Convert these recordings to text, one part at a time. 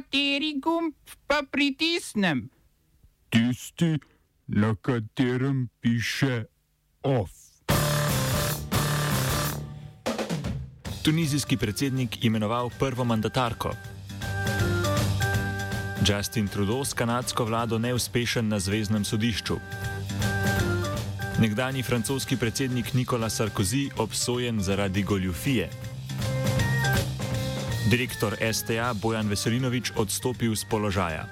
Kateri gumb pa pritisnem? Tisti, na katerem piše OF. Tunizijski predsednik imenoval prvo mandatarko. Justin Trudeau s kanadsko vlado neuspešen na zvezdnem sodišču. Nekdani francoski predsednik Nikola Sarkozy obsojen zaradi goljufije. Direktor STA Bojan Veselinovič odstopil z položaja.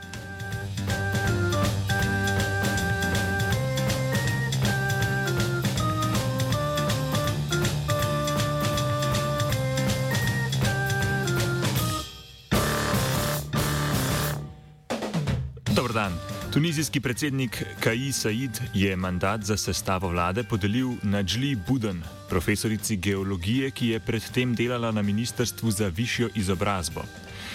Dobr dan. Tunizijski predsednik Kaji Said je mandat za sestavo vlade podelil Nadžli Buden, profesorici geologije, ki je predtem delala na Ministrstvu za višjo izobrazbo.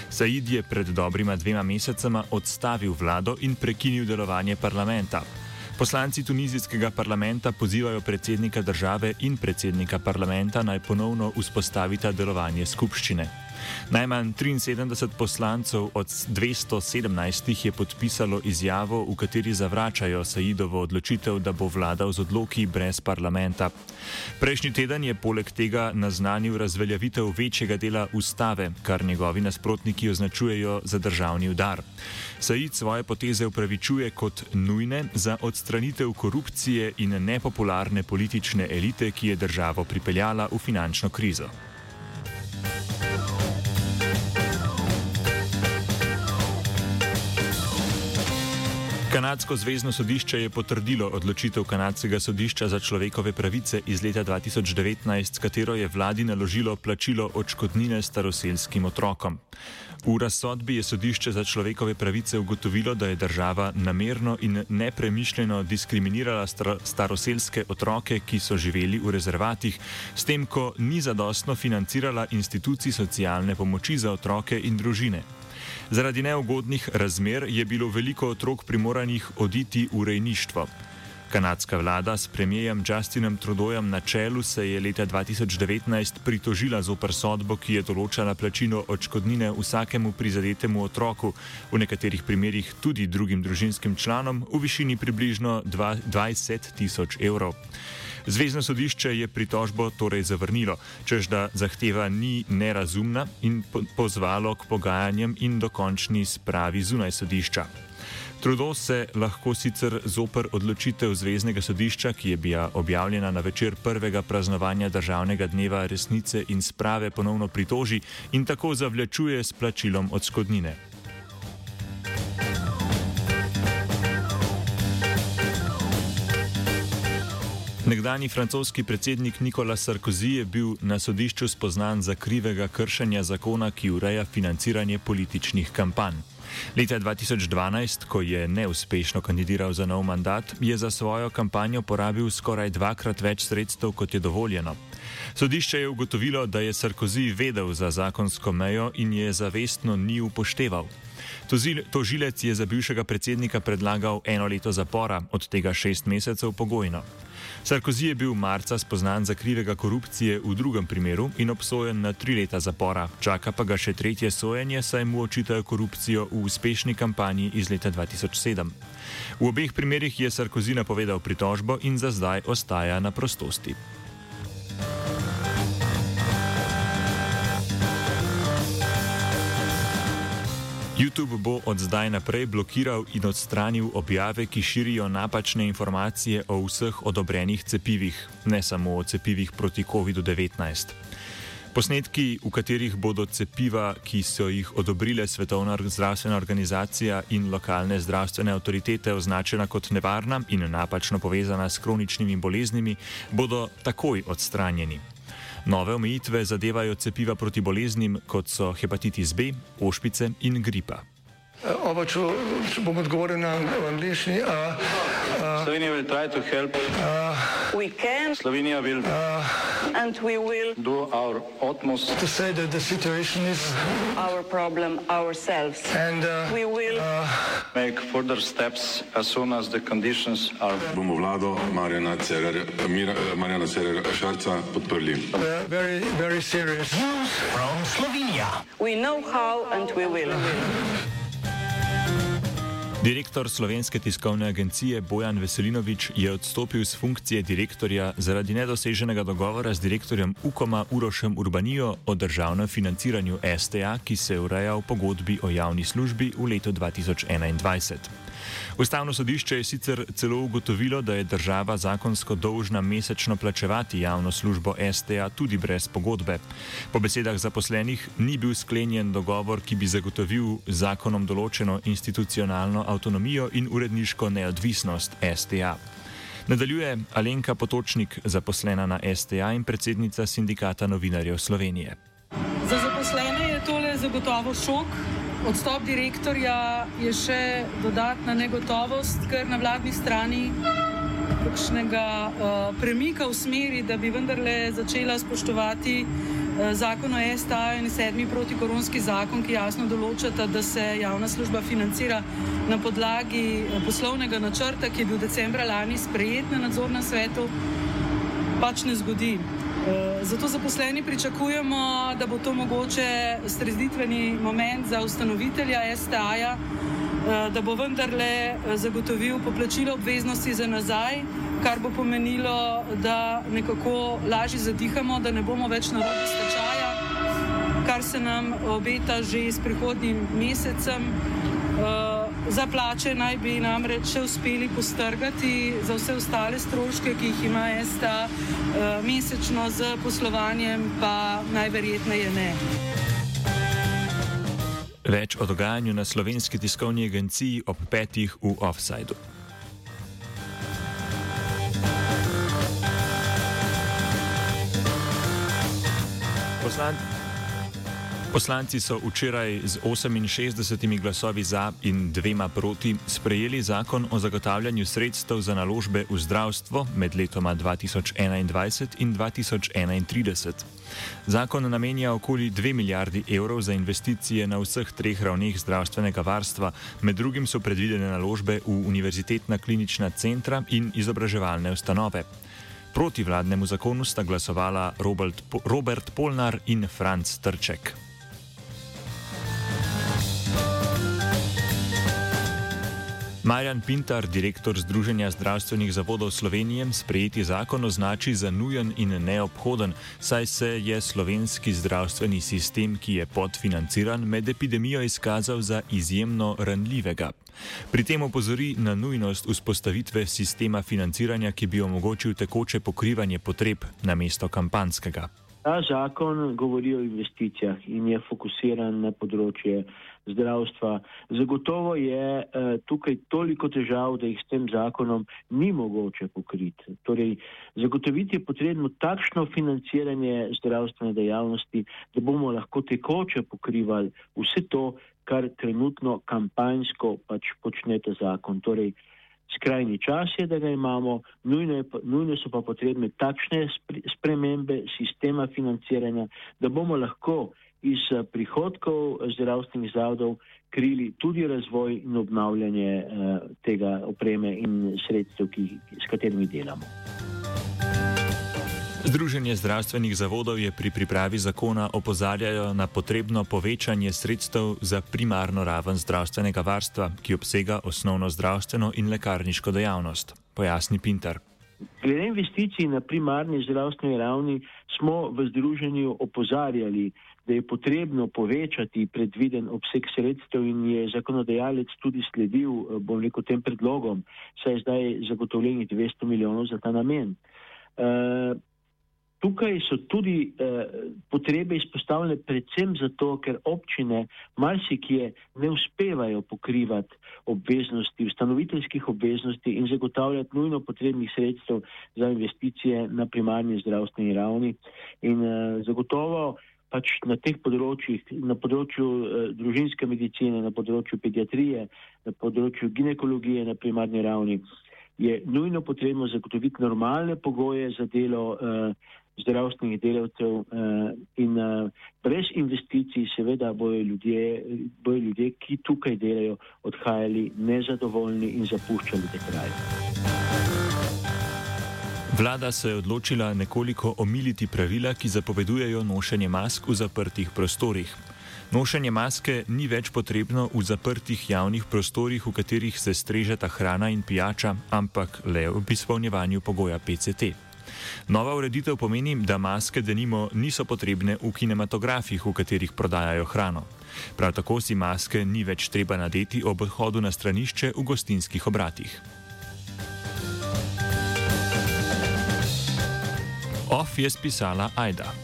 Said je pred dobrima dvema mesecema odstavil vlado in prekinil delovanje parlamenta. Poslanci tunizijskega parlamenta pozivajo predsednika države in predsednika parlamenta naj ponovno vzpostavita delovanje skupščine. Najmanj 73 poslancev od 217 je podpisalo izjavo, v kateri zavračajo Saidovo odločitev, da bo vladal z odloki brez parlamenta. Prejšnji teden je poleg tega naznanil razveljavitev večjega dela ustave, kar njegovi nasprotniki označujejo za državni udar. Said svoje poteze upravičuje kot nujne za odstranitev korupcije in nepopularne politične elite, ki je državo pripeljala v finančno krizo. Kanadsko zvezdno sodišče je potrdilo odločitev Kanadskega sodišča za človekove pravice iz leta 2019, s katero je vladi naložilo plačilo odškodnine staroselskim otrokom. V razsodbi je sodišče za človekove pravice ugotovilo, da je država namerno in nepremišljeno diskriminirala staroselske otroke, ki so živeli v rezervatih, s tem, ko ni zadostno financirala institucij socialne pomoči za otroke in družine. Zaradi neugodnih razmer je bilo veliko otrok primoranih oditi v rejništvo. Kanadska vlada s premijejem Justinom Trudojem na čelu se je leta 2019 pritožila zoper sodbo, ki je določala plačilo odškodnine vsakemu prizadetemu otroku, v nekaterih primerjih tudi drugim družinskim članom, v višini približno 20 tisoč evrov. Zvezdno sodišče je pritožbo torej zavrnilo, čež da zahteva ni nerazumna in pozvalo k pogajanjem in dokončni spravi zunaj sodišča. Trudo se lahko sicer zoper odločitev Zvezdnega sodišča, ki je bila objavljena na večer prvega praznovanja državnega dneva resnice in sprave, ponovno pritoži in tako zavlačuje s plačilom odškodnine. Nekdani francoski predsednik Nikola Sarkozy je bil na sodišču spoznan za krivega kršenja zakona, ki ureja financiranje političnih kampanj. Leta 2012, ko je neuspešno kandidiral za nov mandat, je za svojo kampanjo porabil skoraj dvakrat več sredstev, kot je dovoljeno. Sodišče je ugotovilo, da je Sarkozy vedel za zakonsko mejo in je zavestno ni upošteval. Tožilec je za bivšega predsednika predlagal eno leto zapora, od tega šest mesecev pogojno. Sarkozy je bil marca spoznan za krivega korupcije v drugem primeru in obsojen na tri leta zapora. Čaka pa ga še tretje sojenje, saj mu očitajo korupcijo v uspešni kampanji iz leta 2007. V obeh primerih je Sarkozy napovedal pritožbo in za zdaj ostaja na prostosti. YouTube bo od zdaj naprej blokiral in odstranil objave, ki širijo napačne informacije o vseh odobrenih cepivih, ne samo o cepivih proti COVID-19. Posnetki, v katerih bodo cepiva, ki so jih odobrile Svetovna zdravstvena organizacija in lokalne zdravstvene avtoritete, označena kot nevarna in napačno povezana s kroničnimi boleznimi, bodo takoj odstranjeni. Nove omejitve zadevajo cepiva proti boleznim, kot so hepatitis B, ošpice in gripa. Oba, če, če bom odgovoril na angliški. Uh, uh, Slovenija will try to help. Uh, we can. Slovenija will. Uh, and we will. Do our utmost. To say that the situation is. Our problem ourselves. And uh, we will. Uh, make further steps as soon as the conditions are. Bomo vlado Marjana Cererja, Marjana Cererja Šarca podprli. Very, very serious. News from Slovenia. We know how and we will. Direktor slovenske tiskovne agencije Bojan Veselinovič je odstopil z funkcije direktorja zaradi nedoseženega dogovora z direktorjem UKOM-a Urošem Urbanijo o državnem financiranju STA, ki se ureja v pogodbi o javni službi v letu 2021. Ustavno sodišče je sicer celo ugotovilo, da je država zakonsko dolžna mesečno plačevati javno službo STA tudi brez pogodbe. Po besedah zaposlenih ni bil sklenjen dogovor, ki bi zagotovil zakonom določeno institucionalno avtonomijo in uredniško neodvisnost STA. Nadaljuje Alenka Potočnik, zaposlena na STA in predsednica sindikata novinarjev Slovenije. Za zaposlene je tole zagotovo šok. Odstop direktorja je še dodatna negotovost, ker na vladni strani kakšnega uh, premika v smeri, da bi vendarle začela spoštovati zakon o STA in sedmi protikoronski zakon, ki jasno določata, da se javna služba financira na podlagi uh, poslovnega načrta, ki je bil decembra lani sprejet na nadzornem svetu, pač ne zgodi. Eh, zato zaposleni pričakujemo, da bo to mogoče strezditveni moment za ustanovitelja STA-ja, eh, da bo vendarle eh, zagotovil poplačilo obveznosti za nazaj, kar bo pomenilo, da nekako lažje zadihamo, da ne bomo več na robu stečaja, kar se nam obeta že s prihodnim mesecem. Za plače naj bi namreč še uspeli postrgati, za vse ostale stroške, ki jih ima STA eh, mesečno z poslovanjem, pa najverjetneje ne. Več o dogajanju na slovenski tiskovni agenciji ob petih v offsajdu. Poslanci. Poslanci so včeraj z 68 glasovi za in dvema proti sprejeli zakon o zagotavljanju sredstev za naložbe v zdravstvo med letoma 2021 in 2031. Zakon namenja okoli 2 milijardi evrov za investicije na vseh treh ravneh zdravstvenega varstva, med drugim so predvidene naložbe v univerzitetna klinična centra in izobraževalne ustanove. Proti vladnemu zakonu sta glasovala Robert, Robert Polnar in Franz Trček. Marjan Pintar, direktor Združenja zdravstvenih zavodov Slovenije, sprejeti zakon označi za nujen in neobhoden, saj se je slovenski zdravstveni sistem, ki je podfinanciran, med epidemijo izkazal za izjemno ranljivega. Pri tem opozori na nujnost vzpostavitve sistema financiranja, ki bi omogočil tekoče pokrivanje potreb na mesto kampanskega. Ta zakon govori o investicijah in je fokusiran na področje zdravstva. Zagotovo je uh, tukaj toliko težav, da jih s tem zakonom ni mogoče pokriti. Torej, zagotoviti je potrebno takšno financiranje zdravstvene dejavnosti, da bomo lahko tekoče pokrivali vse to, kar trenutno kampanjsko pač počne ta zakon. Torej, Skrajni čas je, da ga imamo, nujno, je, nujno so pa potrebne takšne spremembe sistema financiranja, da bomo lahko iz eh, prihodkov zdravstvenih zavodov krili tudi razvoj in obnavljanje eh, tega opreme in sredstev, ki, s katerimi delamo. Združenje zdravstvenih zavodov je pri pripravi zakona opozarjajo na potrebno povečanje sredstev za primarno raven zdravstvenega varstva, ki obsega osnovno zdravstveno in lekarniško dejavnost. Pojasni Pinter. Glede investicij na primarni zdravstveni ravni smo v združenju opozarjali, da je potrebno povečati predviden obseg sredstev in je zakonodajalec tudi sledil, bom rekel, tem predlogom, saj je zdaj zagotovljenih 200 milijonov za ta namen. Uh, Tukaj so tudi eh, potrebe izpostavljene predvsem zato, ker občine marsikje ne uspevajo pokrivati obveznosti, ustanoviteljskih obveznosti in zagotavljati nujno potrebnih sredstev za investicije na primarni zdravstveni ravni. In eh, zagotovo pač na teh področjih, na področju uh, družinske medicine, na področju pediatrije, na področju ginekologije na primarni ravni, je nujno potrebno zagotoviti normalne pogoje za delo uh, zdravstvenih delavcev uh, in uh, brez investicij seveda bojo ljudje, bojo ljudje, ki tukaj delajo, odhajali nezadovoljni in zapuščali te kraje. Vlada se je odločila nekoliko omiliti pravila, ki zapovedujejo nošenje mask v zaprtih prostorih. Nošenje maske ni več potrebno v zaprtih javnih prostorih, v katerih se strežeta hrana in pijača, ampak le v izpolnjevanju pogoja PCT. Nova ureditev pomeni, da maske denimo niso potrebne v kinematografih, v katerih prodajajo hrano. Prav tako si maske ni več treba nadeti ob odhodu na stranišče v gostinskih obratih. Off je spisala Aida.